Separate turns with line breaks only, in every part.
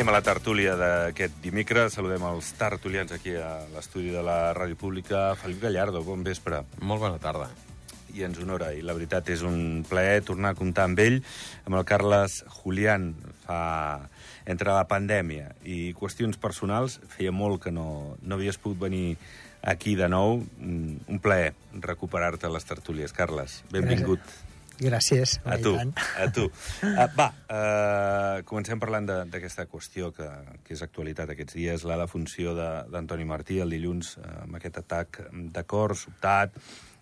Anem a la tertúlia d'aquest dimecres. Saludem els tertulians aquí a l'estudi de la Ràdio Pública. Felip Gallardo, bon vespre.
Molt bona tarda.
I ens honora, i la veritat és un plaer tornar a comptar amb ell, amb el Carles Julián. Fa... Entre la pandèmia i qüestions personals, feia molt que no, no havies pogut venir aquí de nou. Mm, Un plaer recuperar-te a les tertúlies. Carles, benvingut.
Gràcies.
A tu, a tu. Uh, va, uh, comencem parlant de- d'aquesta qüestió que, que és actualitat aquests dies, la defunció de- d'Antoni Martí el dilluns, uh, amb aquest atac de cor sobtat,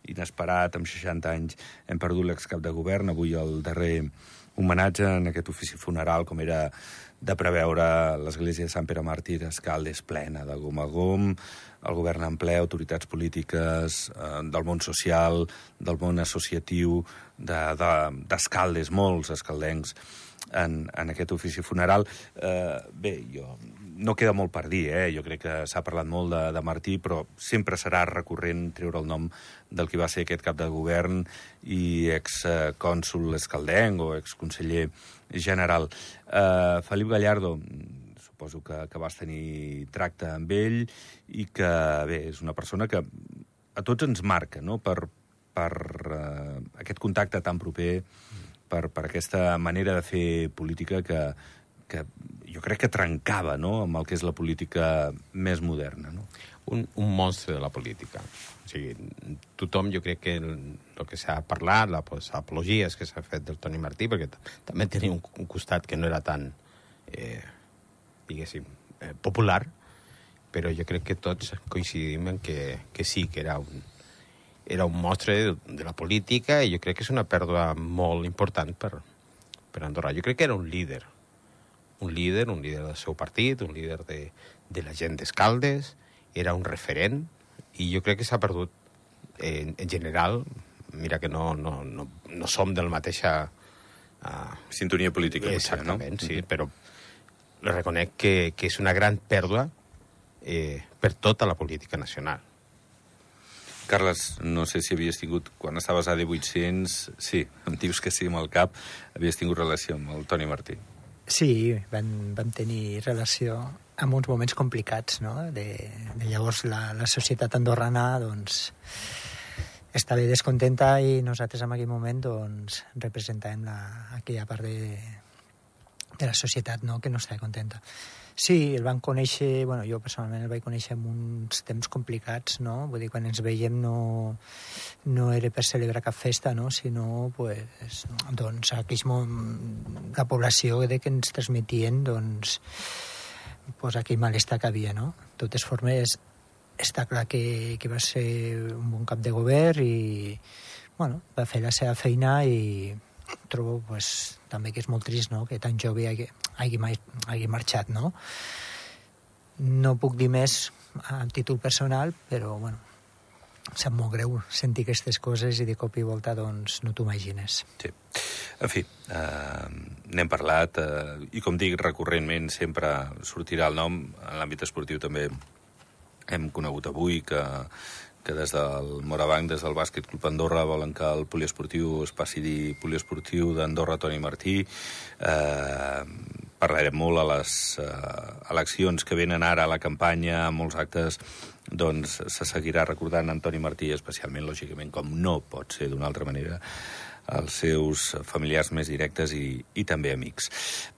inesperat, amb 60 anys. Hem perdut l'excap de govern, avui el darrer homenatge en aquest ofici funeral, com era de preveure l'església de Sant Pere Màrtir Escaldes plena de gom a gom, el govern en ple, autoritats polítiques, eh, del món social, del món associatiu, d'escaldes, de, de, molts escaldencs, en, en aquest ofici funeral. Eh, bé, jo, no queda molt per dir, eh? jo crec que s'ha parlat molt de, de Martí, però sempre serà recurrent treure el nom del que va ser aquest cap de govern i excònsul escaldenc o exconseller general. Eh, Felip Gallardo, suposo que, que vas tenir tracte amb ell i que, bé, és una persona que a tots ens marca, no?, per, per eh, aquest contacte tan proper, per, per aquesta manera de fer política que, que jo crec que trencava no? amb el que és la política més moderna. No?
Un, un monstre de la política. O sigui, tothom, jo crec que el, el que s'ha parlat, les pues, apologies que s'ha fet del Toni Martí, perquè també tenia un, un costat que no era tan, eh, diguéssim, eh, popular, però jo crec que tots coincidim en que, que sí, que era un, era un monstre de, de la política i jo crec que és una pèrdua molt important per, per Andorra. Jo crec que era un líder, un líder, un líder del seu partit, un líder de, de la gent d'Escaldes, era un referent, i jo crec que s'ha perdut eh, en, en general, mira que no, no, no, no som del mateixa... Uh,
Sintonia política, potser,
Exactament,
no?
sí, però li reconec que, que és una gran pèrdua eh, per tota la política nacional.
Carles, no sé si havies tingut, quan estaves a D800, sí, em dius que sí amb el cap, havies tingut relació amb el Toni Martí.
Sí, vam, vam tenir relació en uns moments complicats, no? De, de llavors la, la societat andorrana, doncs, estava descontenta i nosaltres en aquell moment, doncs, representàvem la, aquella part de, de la societat, no?, que no estava contenta. Sí, el van conèixer, bueno, jo personalment el vaig conèixer en uns temps complicats, no? Vull dir, quan ens veiem no, no era per celebrar cap festa, no? Sinó, pues, doncs, aquells la població de que ens transmetien, doncs, pues, aquell malestar que havia, no? De totes formes, està clar que, que va ser un bon cap de govern i, bueno, va fer la seva feina i trobo pues, també que és molt trist no? que tan jove hagi, hagi, hagi marxat. No? no puc dir més a títol personal, però bueno, sap molt greu sentir aquestes coses i de cop i volta doncs, no t'ho imagines.
Sí. En fi, eh, n'hem parlat, eh, i com dic, recurrentment sempre sortirà el nom. En l'àmbit esportiu també hem conegut avui que, que des del Morabanc, des del Bàsquet Club Andorra, volen que el poliesportiu es passi dir poliesportiu d'Andorra Toni Martí. Eh, parlarem molt a les eh, eleccions que venen ara a la campanya, a molts actes, doncs se seguirà recordant Antoni Martí, especialment, lògicament, com no pot ser d'una altra manera, els seus familiars més directes i, i també amics.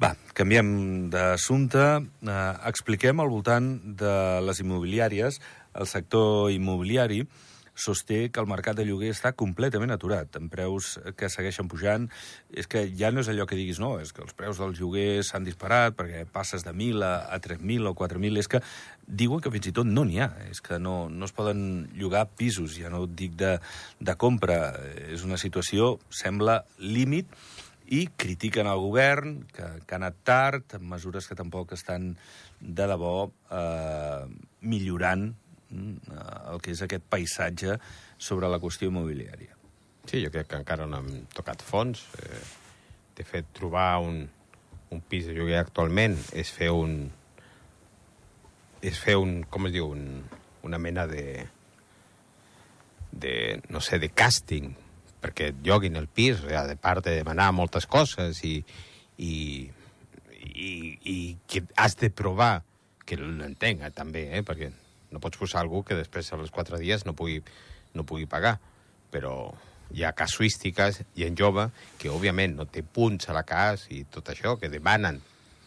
Va, canviem d'assumpte, eh, expliquem al voltant de les immobiliàries, el sector immobiliari sosté que el mercat de lloguer està completament aturat, amb preus que segueixen pujant. És que ja no és allò que diguis, no, és que els preus dels lloguers s'han disparat perquè passes de 1.000 a, a 3.000 o 4.000, és que diuen que fins i tot no n'hi ha, és que no, no es poden llogar pisos, ja no dic de, de compra, és una situació, sembla, límit, i critiquen el govern, que, que ha anat tard, amb mesures que tampoc estan de debò eh, millorant el que és aquest paisatge sobre la qüestió immobiliària.
Sí, jo crec que encara no hem tocat fons. Eh, de fet, trobar un, un pis de lloguer actualment és fer un... és fer un... com es diu? Un, una mena de... de, no sé, de càsting perquè et lloguin el pis, o de part de demanar moltes coses i, i, i, i que has de provar, que l'entenc eh, també, eh, perquè no pots posar algú que després als quatre dies no pugui, no pugui pagar, però hi ha casuístiques, i en jove, que òbviament no té punts a la cas i tot això, que demanen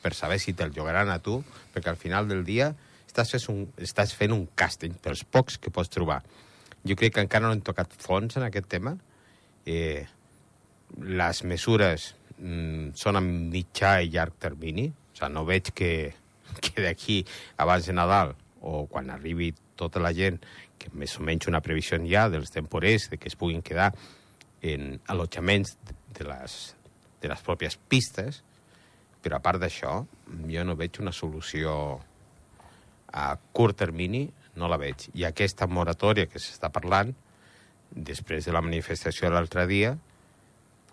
per saber si te'l llogaran a tu, perquè al final del dia estàs fent un, estàs fent un càsting pels pocs que pots trobar. Jo crec que encara no hem tocat fons en aquest tema. Eh, les mesures mm, són a mitjà i llarg termini. O sigui, no veig que, que d'aquí abans de Nadal o quan arribi tota la gent, que més o menys una previsió hi ha dels temporers, de que es puguin quedar en allotjaments de les, de les pròpies pistes, però a part d'això, jo no veig una solució a curt termini, no la veig. I aquesta moratòria que s'està parlant, després de la manifestació l'altre dia,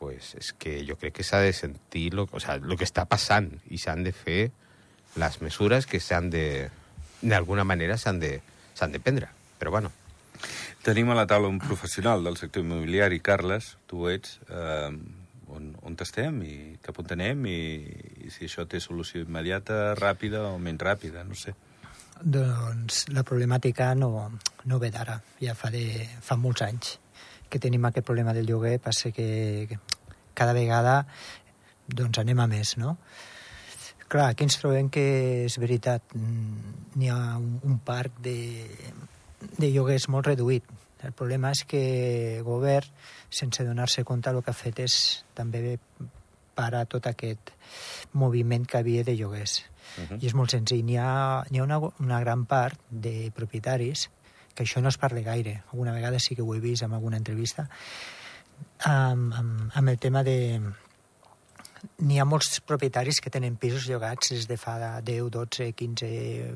pues és que jo crec que s'ha de sentir lo, o sea, lo que està passant i s'han de fer les mesures que s'han de d'alguna manera s'han de, s'han de prendre. Però bueno.
Tenim a la taula un professional del sector immobiliari, Carles, tu ets, eh, on, on estem i cap on anem i, i si això té solució immediata, ràpida o menys ràpida, no sé.
Doncs la problemàtica no, no ve d'ara, ja fa, de, fa molts anys que tenim aquest problema del lloguer, passa que, que cada vegada doncs anem a més, no? Clar, aquí ens trobem que és veritat, mm, n'hi ha un, un parc de, de lloguers molt reduït. El problema és que el govern, sense donar-se compte, el que ha fet és també parar tot aquest moviment que havia de lloguers. Uh -huh. I és molt senzill. N'hi ha, hi ha una, una gran part de propietaris que això no es parla gaire. Alguna vegada sí que ho he vist en alguna entrevista, amb, amb, amb el tema de... N'hi ha molts propietaris que tenen pisos llogats des de fa 10, 12, 15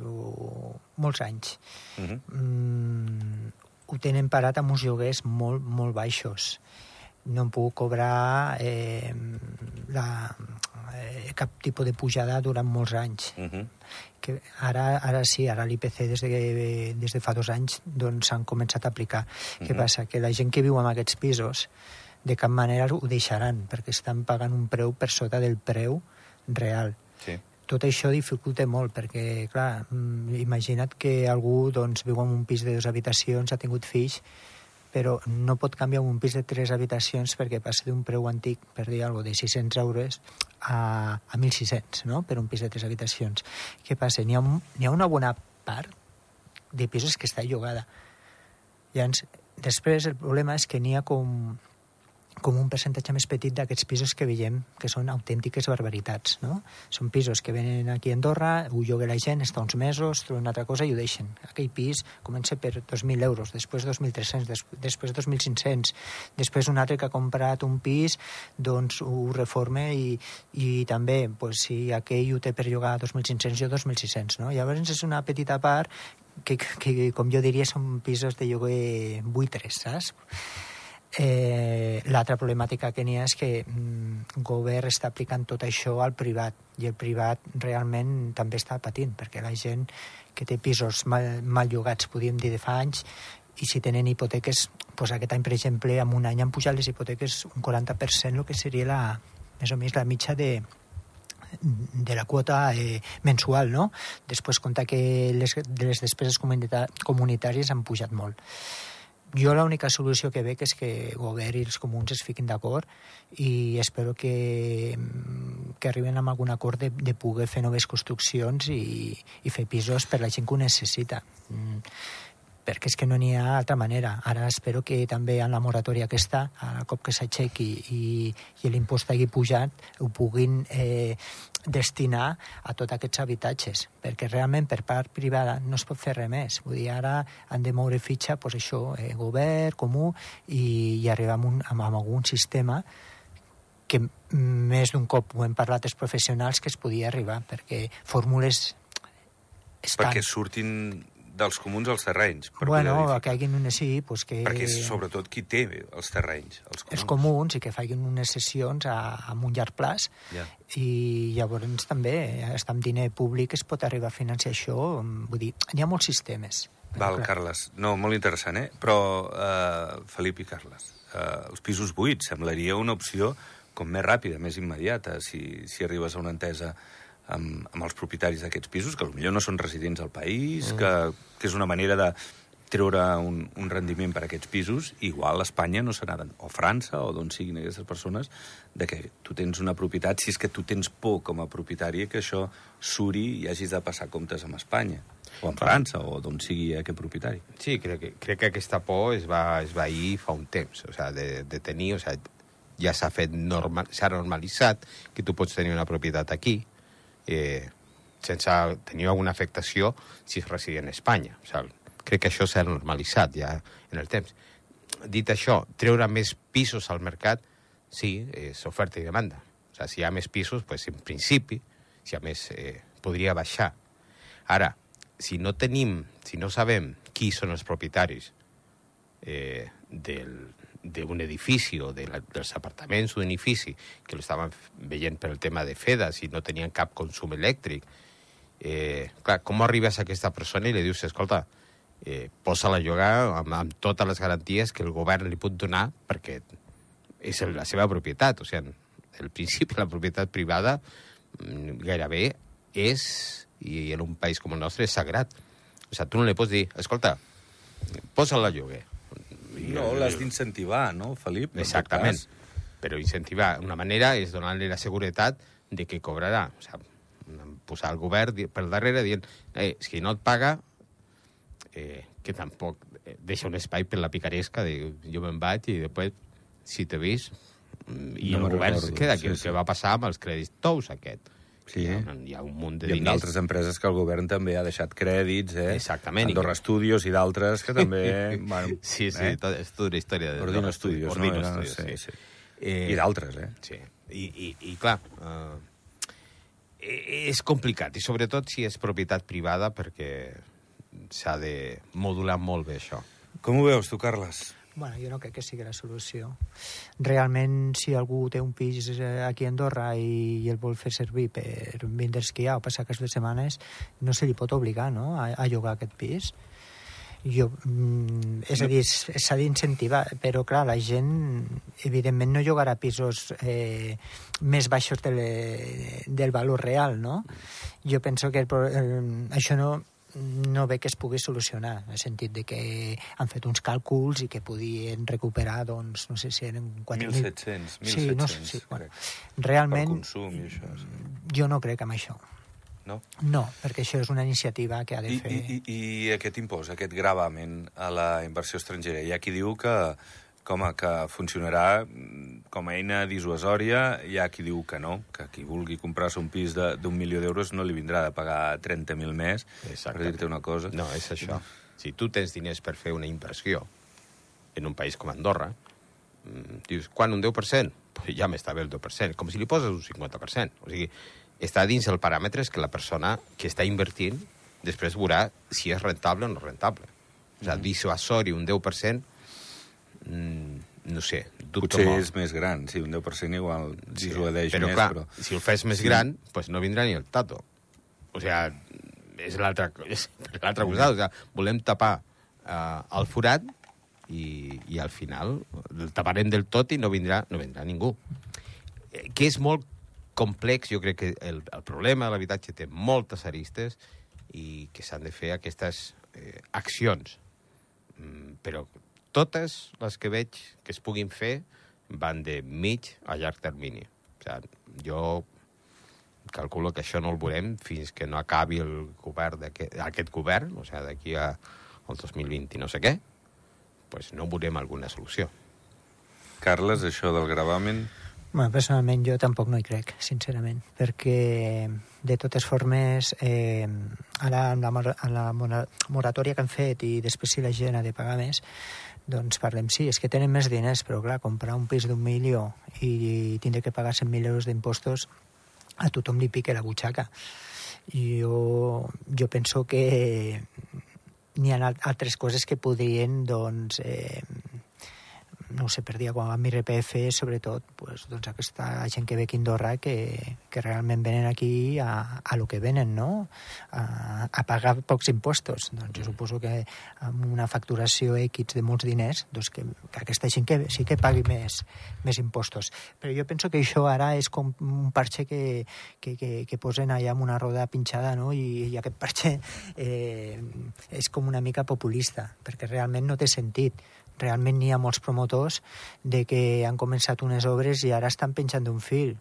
o molts anys. Uh -huh. mm, ho tenen parat amb uns lloguers molt, molt baixos. No han pogut cobrar eh, la, eh, cap tipus de pujada durant molts anys. Uh -huh. que ara, ara sí, ara l'IPC des, de, des de fa dos anys doncs s'han començat a aplicar. Uh -huh. Què passa? Que la gent que viu en aquests pisos de cap manera ho deixaran perquè estan pagant un preu per sota del preu real. Sí. Tot això dificulta molt perquè, clar, mm, imagina't que algú doncs, viu en un pis de dues habitacions, ha tingut fills però no pot canviar un pis de tres habitacions perquè passa d'un preu antic, per dir alguna de 600 euros a, a 1.600, no?, per un pis de tres habitacions. Què passa? N'hi ha, ha una bona part de pisos que està llogada. Llavors, després el problema és que n'hi ha com com un percentatge més petit d'aquests pisos que veiem, que són autèntiques barbaritats. No? Són pisos que venen aquí a Andorra, ho lloga la gent, està uns mesos, troba una altra cosa i ho deixen. Aquell pis comença per 2.000 euros, després 2.300, des, després 2.500, després un altre que ha comprat un pis, doncs ho reforma i, i també, pues, si aquell ho té per llogar 2.500, jo 2.600. No? Llavors és una petita part que, que, com jo diria, són pisos de lloguer buitres, saps? Eh, L'altra problemàtica que n'hi ha és que mm, govern està aplicant tot això al privat i el privat realment també està patint perquè la gent que té pisos mal, mal llogats, podríem dir, de fa anys i si tenen hipoteques, doncs aquest any, per exemple, en un any han pujat les hipoteques un 40%, el que seria la, més o menys la mitja de, de la quota eh, mensual, no? Després compta que les, les despeses comunitàries han pujat molt. Jo l'única solució que veig és que govern i els comuns es fiquin d'acord i espero que, que arriben a algun acord de, de poder fer noves construccions i, i fer pisos per la gent que ho necessita. Mm perquè és que no n'hi ha altra manera. Ara espero que també en la moratòria aquesta, a cop que s'aixequi i, i l'impost hagi pujat, ho puguin eh, destinar a tots aquests habitatges, perquè realment per part privada no es pot fer res més. Vull dir, ara han de moure fitxa, doncs això, eh, govern, comú, i, i arribar amb, un, amb, amb algun sistema que més d'un cop ho hem parlat els professionals que es podia arribar, perquè fórmules
estan... Perquè surtin dels comuns als terrenys.
Per bueno, que hagin unes sí, pues que...
Perquè és sobretot qui té els terrenys, els comuns.
Els comuns, i que facin unes sessions a, a un llarg plaç, yeah. i llavors també, està amb diner públic, es pot arribar a financiar això, vull dir, hi ha molts sistemes.
Val, clar. Carles. No, molt interessant, eh? Però, uh, Felip i Carles, uh, els pisos buits semblaria una opció com més ràpida, més immediata, si, si arribes a una entesa amb, amb els propietaris d'aquests pisos, que potser no són residents al país, mm. que, que és una manera de treure un, un rendiment per a aquests pisos, igual a Espanya no serà, o França, o d'on siguin aquestes persones, de que tu tens una propietat, si és que tu tens por com a propietari que això suri i hagis de passar comptes amb Espanya, o amb França, o d'on sigui aquest propietari.
Sí, crec que, crec que aquesta por es va, es va ir fa un temps, o sea, de, de tenir, o sea, ja s'ha fet normal, s'ha normalitzat que tu pots tenir una propietat aquí, eh, sense tenir alguna afectació si es resident a Espanya. O sigui, crec que això s'ha normalitzat ja en el temps. Dit això, treure més pisos al mercat, sí, és oferta i demanda. O sigui, si hi ha més pisos, pues, en principi, si ha més, eh, podria baixar. Ara, si no tenim, si no sabem qui són els propietaris eh, d'un edifici o de la, dels apartaments d'un edifici que l'estaven veient per el tema de FEDA, si no tenien cap consum elèctric, eh, clar, com arribes a aquesta persona i li dius, escolta, eh, posa-la a llogar amb, amb totes les garanties que el govern li pot donar perquè és la seva propietat. O sigui, el principi la propietat privada mm, gairebé és, i en un país com el nostre, és sagrat. O sigui, tu no li pots dir, escolta, posa-la lloguer.
No, l'has d'incentivar, no, Felip?
Exactament. Però incentivar, una manera és donar-li la seguretat de que cobrarà. O sigui, posar el govern per darrere dient eh, si no et paga, eh, que tampoc eh, deixa un espai per la picaresca de jo me'n vaig i després, si t'he vist, mm, i no el govern recordo. queda aquí, sí, sí. què va passar amb els crèdits tous aquest. Sí. Hi, ha, hi ha un munt de
I
diners.
I d'altres empreses que el govern també ha deixat crèdits, eh?
Exactament.
Andorra que... Studios i d'altres que també... bueno,
sí, sí, eh? tot, és tota una història. De
Ordino Studios, Ordino no? Studios, sí. sí. sí. Eh, I d'altres, eh?
Sí. I, i, i clar, eh, és complicat, i sobretot si és propietat privada, perquè s'ha de modular molt bé això.
Com ho veus tu, Carles?
Bueno, jo no crec que sigui la solució. Realment, si algú té un pis eh, aquí a Andorra i, i el vol fer servir per vindre a esquiar o passar aquestes setmanes, no se li pot obligar no? a, a llogar aquest pis. Jo, mm, és a dir, s'ha d'incentivar, però clar, la gent evidentment no llogarà pisos eh, més baixos de le, del valor real, no? Jo penso que el, el, això no, no ve que es pugui solucionar, en el sentit de que han fet uns càlculs i que podien recuperar, doncs, no sé si eren...
1.700, 1.700,
sí, no sí, bueno, realment,
per consum i això. Sí.
Jo no crec en això.
No?
No, perquè això és una iniciativa que ha de
I,
fer...
I, i, I aquest impost, aquest gravamen a la inversió estrangera, hi ha qui diu que com a que funcionarà com a eina dissuasòria, hi ha qui diu que no, que qui vulgui comprar-se un pis d'un milió d'euros no li vindrà de pagar 30.000 més, Exacte. per dir-te una cosa.
No, és això. Si tu tens diners per fer una inversió en un país com Andorra, mm, dius, quan un 10%? Pues ja m'està bé el 10%, com si li poses un 50%. O sigui, està dins el paràmetre que la persona que està invertint després veurà si és rentable o no rentable. O sigui, mm. dissuasori un 10% mm, no sé,
dubto Potser molt. és més gran, sí, un 10% igual sí, dissuadeix
però,
més,
clar,
però...
si el fes més sí. gran, pues no vindrà ni el tato. O sigui, és l'altre costat. O sigui, volem tapar uh, el forat i, i al final el taparem del tot i no vindrà, no vindrà ningú. Eh, que és molt complex, jo crec que el, el problema de l'habitatge té moltes aristes i que s'han de fer aquestes eh, accions. Mm, però totes les que veig que es puguin fer van de mig a llarg termini. O sigui, jo calculo que això no el veurem fins que no acabi el govern aquest, aquest govern, o sigui, d'aquí al 2020 i no sé què, pues no veurem alguna solució.
Carles, això del gravamen...
Bueno, personalment jo tampoc no hi crec, sincerament, perquè de totes formes eh, ara amb la, amb la moratòria que han fet i després si la gent ha de pagar més, doncs parlem, sí, és que tenen més diners, però clar, comprar un pis d'un milió i tindre que pagar 100.000 euros d'impostos a tothom li pique la butxaca. Jo, jo penso que n'hi ha altres coses que podrien doncs, eh, no sé, per dir amb IRPF, sobretot, pues, doncs aquesta gent que ve aquí a Andorra que, que realment venen aquí a, a lo que venen, no? A, a pagar pocs impostos. Doncs jo suposo que amb una facturació X de molts diners, doncs que, que aquesta gent que sí que pagui més, més impostos. Però jo penso que això ara és com un parxe que, que, que, que posen allà amb una roda pinxada, no? I, i aquest parxe eh, és com una mica populista, perquè realment no té sentit realment n'hi ha molts promotors de que han començat unes obres i ara estan penjant d'un fil.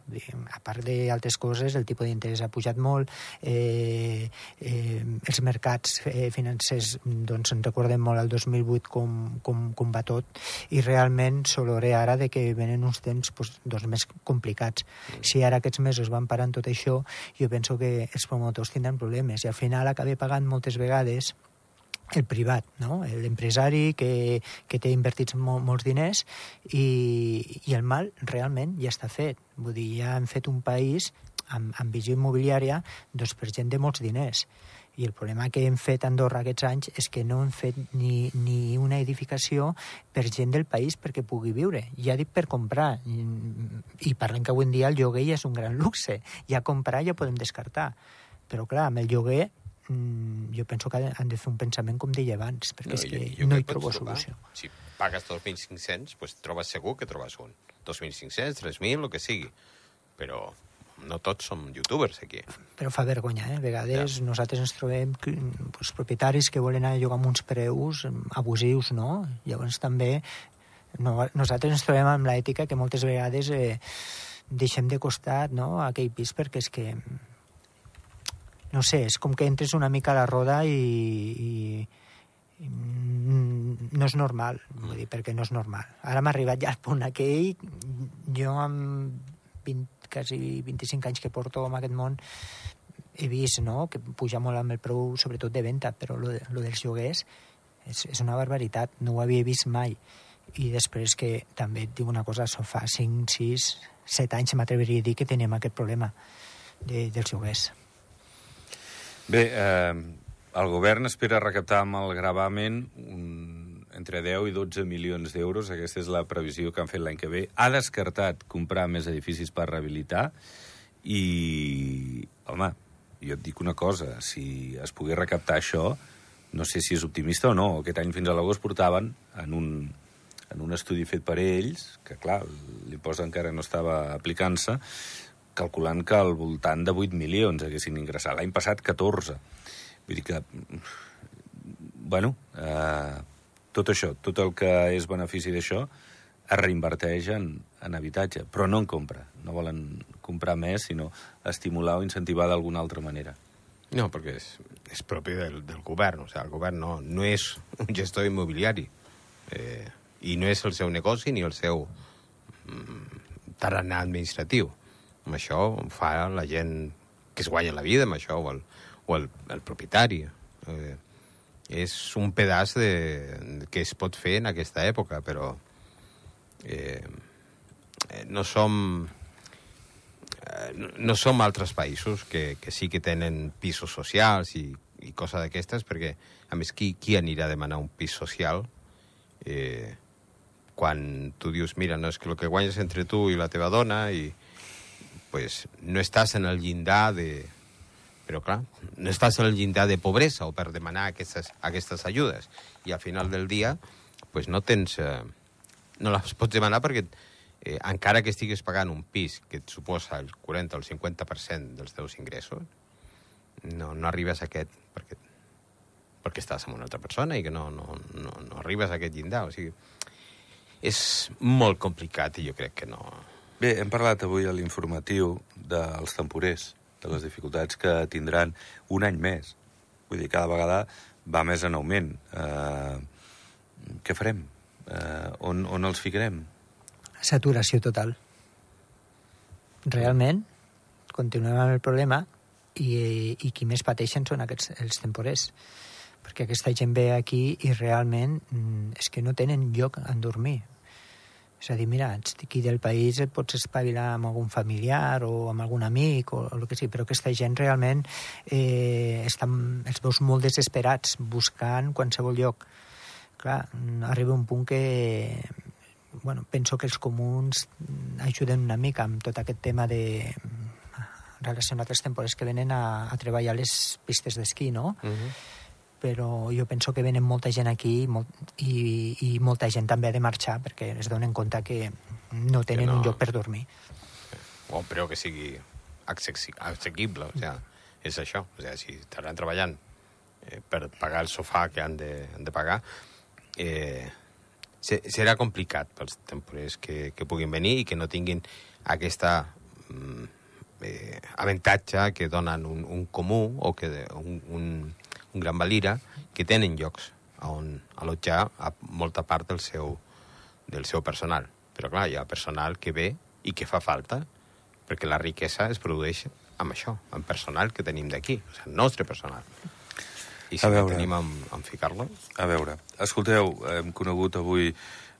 A part d'altres coses, el tipus d'interès ha pujat molt, eh, eh, els mercats eh, financers, doncs en recordem molt el 2008 com, com, com va tot, i realment s'olore ara de que venen uns temps pues, doncs, més complicats. Si ara aquests mesos van parant tot això, jo penso que els promotors tindran problemes i al final acabe pagant moltes vegades el privat, no? l'empresari que, que té invertits mol, molts diners i, i el mal realment ja està fet. Vull dir, ja han fet un país amb, amb visió immobiliària doncs, per gent de molts diners. I el problema que hem fet a Andorra aquests anys és que no hem fet ni, ni una edificació per gent del país perquè pugui viure. Ja dic per comprar. I, i parlem que avui en dia el lloguer ja és un gran luxe. Ja comprar ja podem descartar. Però clar, amb el lloguer jo penso que han de fer un pensament com deia abans, perquè no, és que jo, jo no hi trobo trobar, solució.
Si pagues 2.500, pues trobes segur que trobes un. 2.500, 3.000, el que sigui. Però no tots som youtubers aquí.
Però fa vergonya, eh? A vegades ja. nosaltres ens trobem pues, propietaris que volen anar a llogar amb uns preus abusius, no? Llavors també no, nosaltres ens trobem amb l'ètica que moltes vegades eh, deixem de costat no, aquell pis perquè és que no sé, és com que entres una mica a la roda i, i, i no és normal, vull dir, perquè no és normal. Ara m'ha arribat ja al punt aquell, jo amb 20, quasi 25 anys que porto en aquest món he vist no, que puja molt amb el preu, sobretot de venda, però lo, lo dels lloguers és, és una barbaritat, no ho havia vist mai. I després que també et dic una cosa, això fa 5, 6, 7 anys m'atreviria a dir que teníem aquest problema de, dels lloguers.
Bé, eh, el govern espera recaptar amb el gravamen un, entre 10 i 12 milions d'euros. Aquesta és la previsió que han fet l'any que ve. Ha descartat comprar més edificis per rehabilitar i, home, jo et dic una cosa, si es pogués recaptar això, no sé si és optimista o no. Aquest any fins a l'agost portaven en un, en un estudi fet per ells, que clar, l'impost encara no estava aplicant-se, calculant que al voltant de 8 milions haguessin ingressat. L'any passat, 14. Vull dir que, bueno, eh, tot això, tot el que és benefici d'això, es reinverteix en, en habitatge, però no en compra. No volen comprar més, sinó estimular o incentivar d'alguna altra manera.
No, perquè és, és propi del, del govern. O sigui, el govern no, no és un gestor immobiliari eh, i no és el seu negoci ni el seu mm, tarannà administratiu amb això fa la gent que es guanya la vida amb això, o el, o el, el propietari. Eh, és un pedaç de, que es pot fer en aquesta època, però eh, no som eh, no som altres països que, que sí que tenen pisos socials i, i cosa d'aquestes, perquè, a més, qui, qui anirà a demanar un pis social eh, quan tu dius, mira, no, és que el que guanyes entre tu i la teva dona i, pues, no estàs en el llindar de... Però, clar, no estàs en el llindar de pobresa o per demanar aquestes, aquestes ajudes. I al final del dia, pues, no tens... Eh, no les pots demanar perquè eh, encara que estigues pagant un pis que et suposa el 40 o el 50% dels teus ingressos, no, no arribes a aquest... Perquè, perquè estàs amb una altra persona i que no, no, no, no arribes a aquest llindar. O sigui, és molt complicat i jo crec que no,
Bé, hem parlat avui a l'informatiu dels temporers, de les dificultats que tindran un any més. Vull dir, cada vegada va més en augment. Uh, què farem? Uh, on, on els ficarem?
Saturació total. Realment, continuem amb el problema i, i qui més pateixen són aquests, els temporers perquè aquesta gent ve aquí i realment mm, és que no tenen lloc en dormir és a dir, mira, ets d'aquí del país, et pots espavilar amb algun familiar o amb algun amic o, o el que sigui, però aquesta gent realment eh, estan, els veus molt desesperats buscant qualsevol lloc. Clar, arriba un punt que bueno, penso que els comuns ajuden una mica amb tot aquest tema de relacionat als temporers que venen a, a treballar les pistes d'esquí, no?
Uh -huh.
Però jo penso que venen molta gent aquí molt, i, i molta gent també ha de marxar perquè es donen compte que no tenen
no.
un lloc per dormir.
O però que sigui assequible, o sea, és això. O sea, si estaran treballant eh, per pagar el sofà que han de, han de pagar, eh, se- serà complicat pels temporers que, que puguin venir i que no tinguin aquesta mm, eh, avantatge que donen un, un comú o que de- un, un, un gran valira que tenen llocs on allotjar a molta part del seu, del seu personal. Però clar, hi ha personal que ve i que fa falta, perquè la riquesa es produeix amb això, amb personal que tenim d'aquí, o sigui, el nostre personal. I si
A
no
veure.
tenim amb, amb ficar-lo...
A veure, escolteu, hem conegut avui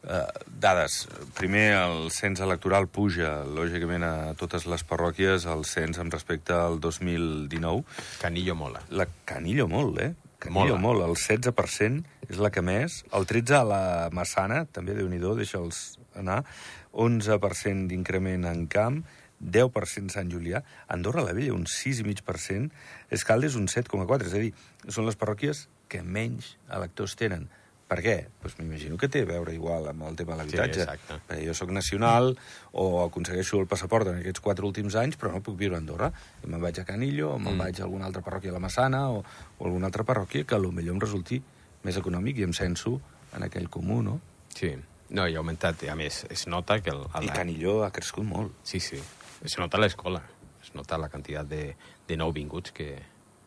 eh, dades. Primer, el cens electoral puja, lògicament, a totes les parròquies, el cens amb respecte al 2019.
Canillo mola.
La Canillo molt, eh? Canillo
Molt.
molt. El 16% és la que més. El 13% a la Massana, també, déu nhi deixa'ls anar. 11% d'increment en Camp, 10% Sant Julià. Andorra la Vella, un 6,5%. Escaldes, un 7,4%. És a dir, són les parròquies que menys electors tenen. Per què? Pues m'imagino que té a veure igual amb el tema de l'habitatge.
Sí, exacte.
Perquè jo sóc nacional o aconsegueixo el passaport en aquests quatre últims anys, però no puc viure a Andorra. I me'n vaig a Canillo, o me'n
Mm.
vaig a alguna altra parròquia de la Massana, o, o alguna altra parròquia que potser em resulti més econòmic i em censo en aquell comú, no?
Sí. No, i ha augmentat, i a més, es nota que... El, el,
I Canillo ha crescut molt.
Sí, sí. Es nota a l'escola. Es nota la quantitat de, de nouvinguts que,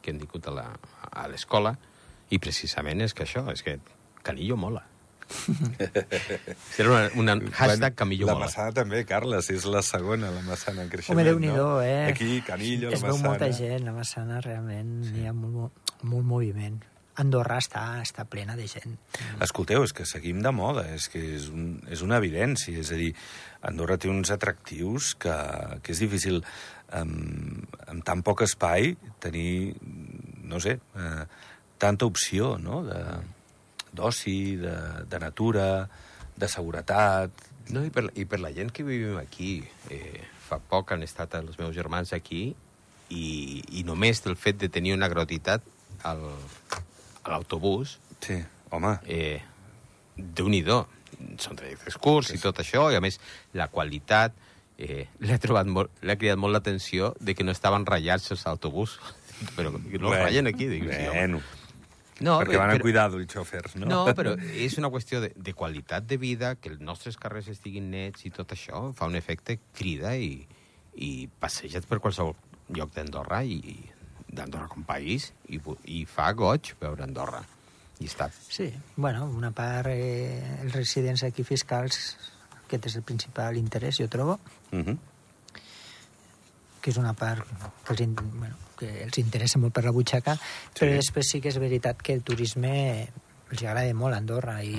que a la- a l'escola i precisament és que això, és que Canillo mola. Era una, una hashtag Canillo
la
mola.
Massana també, Carles, és la segona, la Massana en creixement,
Home, Déu-n'hi-do,
no?
eh?
Aquí, Canillo,
es
la
veu
Massana...
molta gent, la Massana realment sí. hi ha molt, mo- molt moviment. Andorra està, està plena de gent.
Escolteu, és que seguim de moda, és que és, un, és una evidència, és a dir, Andorra té uns atractius que, que és difícil amb, amb tan poc espai tenir, no sé, eh, tanta opció, no?, de d'oci, de, de natura, de seguretat...
No, i per, i per la gent que vivim aquí, eh, fa poc han estat els meus germans aquí i, i només del fet de tenir una gratuïtat al, a l'autobús,
Sí, home,
eh, déu-n'hi-do, són trajectes curts i tot això, i a més la qualitat, eh, l'he trobat molt, l'ha cridat molt l'atenció de que no estaven ratllats els autobús, però no els ratllen aquí, dic, sí, home. No,
perquè van a cuidar dels xòfers, no?
no, però és una qüestió de, de qualitat de vida, que els nostres carrers estiguin nets i tot això fa un efecte crida i, i passeja't per qualsevol lloc d'Andorra i, i d'Andorra com país i, i fa goig veure Andorra. I està...
Sí, bueno, una part, eh, els residents aquí fiscals, aquest és el principal interès, jo trobo,
Uh -huh.
Que és una part que els, bueno, que els interessa molt per la butxaca, sí. però després sí que és veritat que el turisme els agrada molt a Andorra i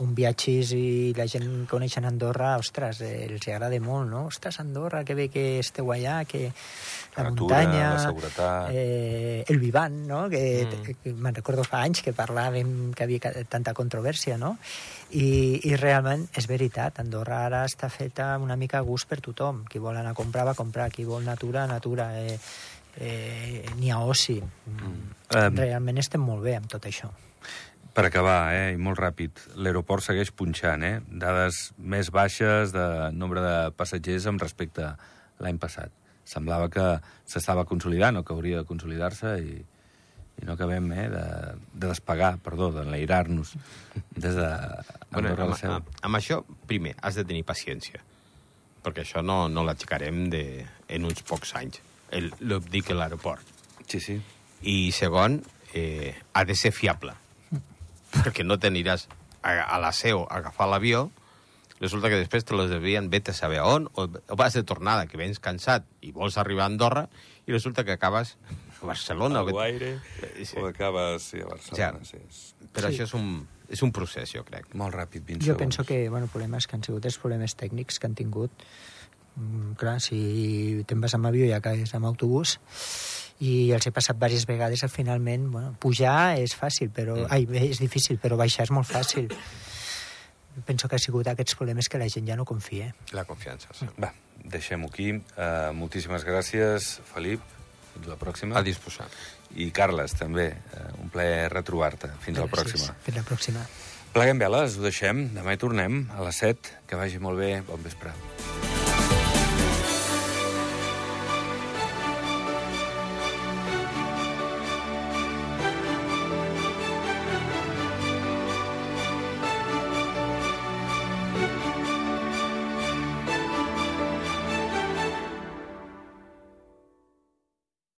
un viatgis i la gent coneixen Andorra, ostres, eh, els agrada molt, no? Ostres, Andorra, que bé que esteu allà, que la,
La natura,
muntanya...
la seguretat.
Eh, el Vivant, no? Que,
Mm.
mm. que me'n recordo fa anys que parlàvem que havia tanta controvèrsia, no? I, I realment és veritat, Andorra ara està feta una mica a gust per tothom. Qui vol anar a comprar, va a comprar. Qui vol natura, natura. Eh, eh, N'hi ha oci. Mm.
Em.
Realment estem molt bé amb tot això.
Per acabar, eh, i molt ràpid, l'aeroport segueix punxant, eh? Dades més baixes de nombre de passatgers amb respecte a l'any passat. Semblava que s'estava consolidant o que hauria de consolidar-se i, i no acabem eh, de, de despegar, perdó, d'enlairar-nos des de
Bueno, amb, amb, amb això, primer, has de tenir paciència, perquè això no, no l'aixecarem de, en uns pocs anys. El, el dic a l'aeroport.
Sí, sí.
I segon, eh, ha de ser fiable. Perquè no t'aniràs a, a la seu a agafar l'avió, resulta que després te les devien vete a saber on, o, o vas de tornada, que vens cansat i vols arribar a Andorra, i resulta que acabes a Barcelona.
A
o que-
Guaire,
Eh, sí.
o acabes sí, a Barcelona. Sí. és
Però
Sí.
això és un, és un procés, jo crec.
Molt ràpid, 20
Jo
segons.
penso que, bueno, problemes que han sigut els problemes tècnics que han tingut. Mm, clar, si te'n vas amb avió i acabes amb autobús i els he passat diverses vegades, al finalment, bueno, pujar és fàcil, però...
Mm.
Mm. Ai, és difícil, però baixar és molt fàcil. penso que ha sigut aquests problemes que la gent ja no confia.
La confiança, sí.
Va, deixem-ho aquí. Uh, moltíssimes gràcies, Felip. Fins la pròxima.
A disposar.
I Carles, també. Uh, un plaer retrobar-te. Fins a la
Gràcies.
pròxima.
Fins la pròxima.
Pleguem veles, ho deixem. Demà hi tornem a les 7. Que vagi molt bé. Bon vespre.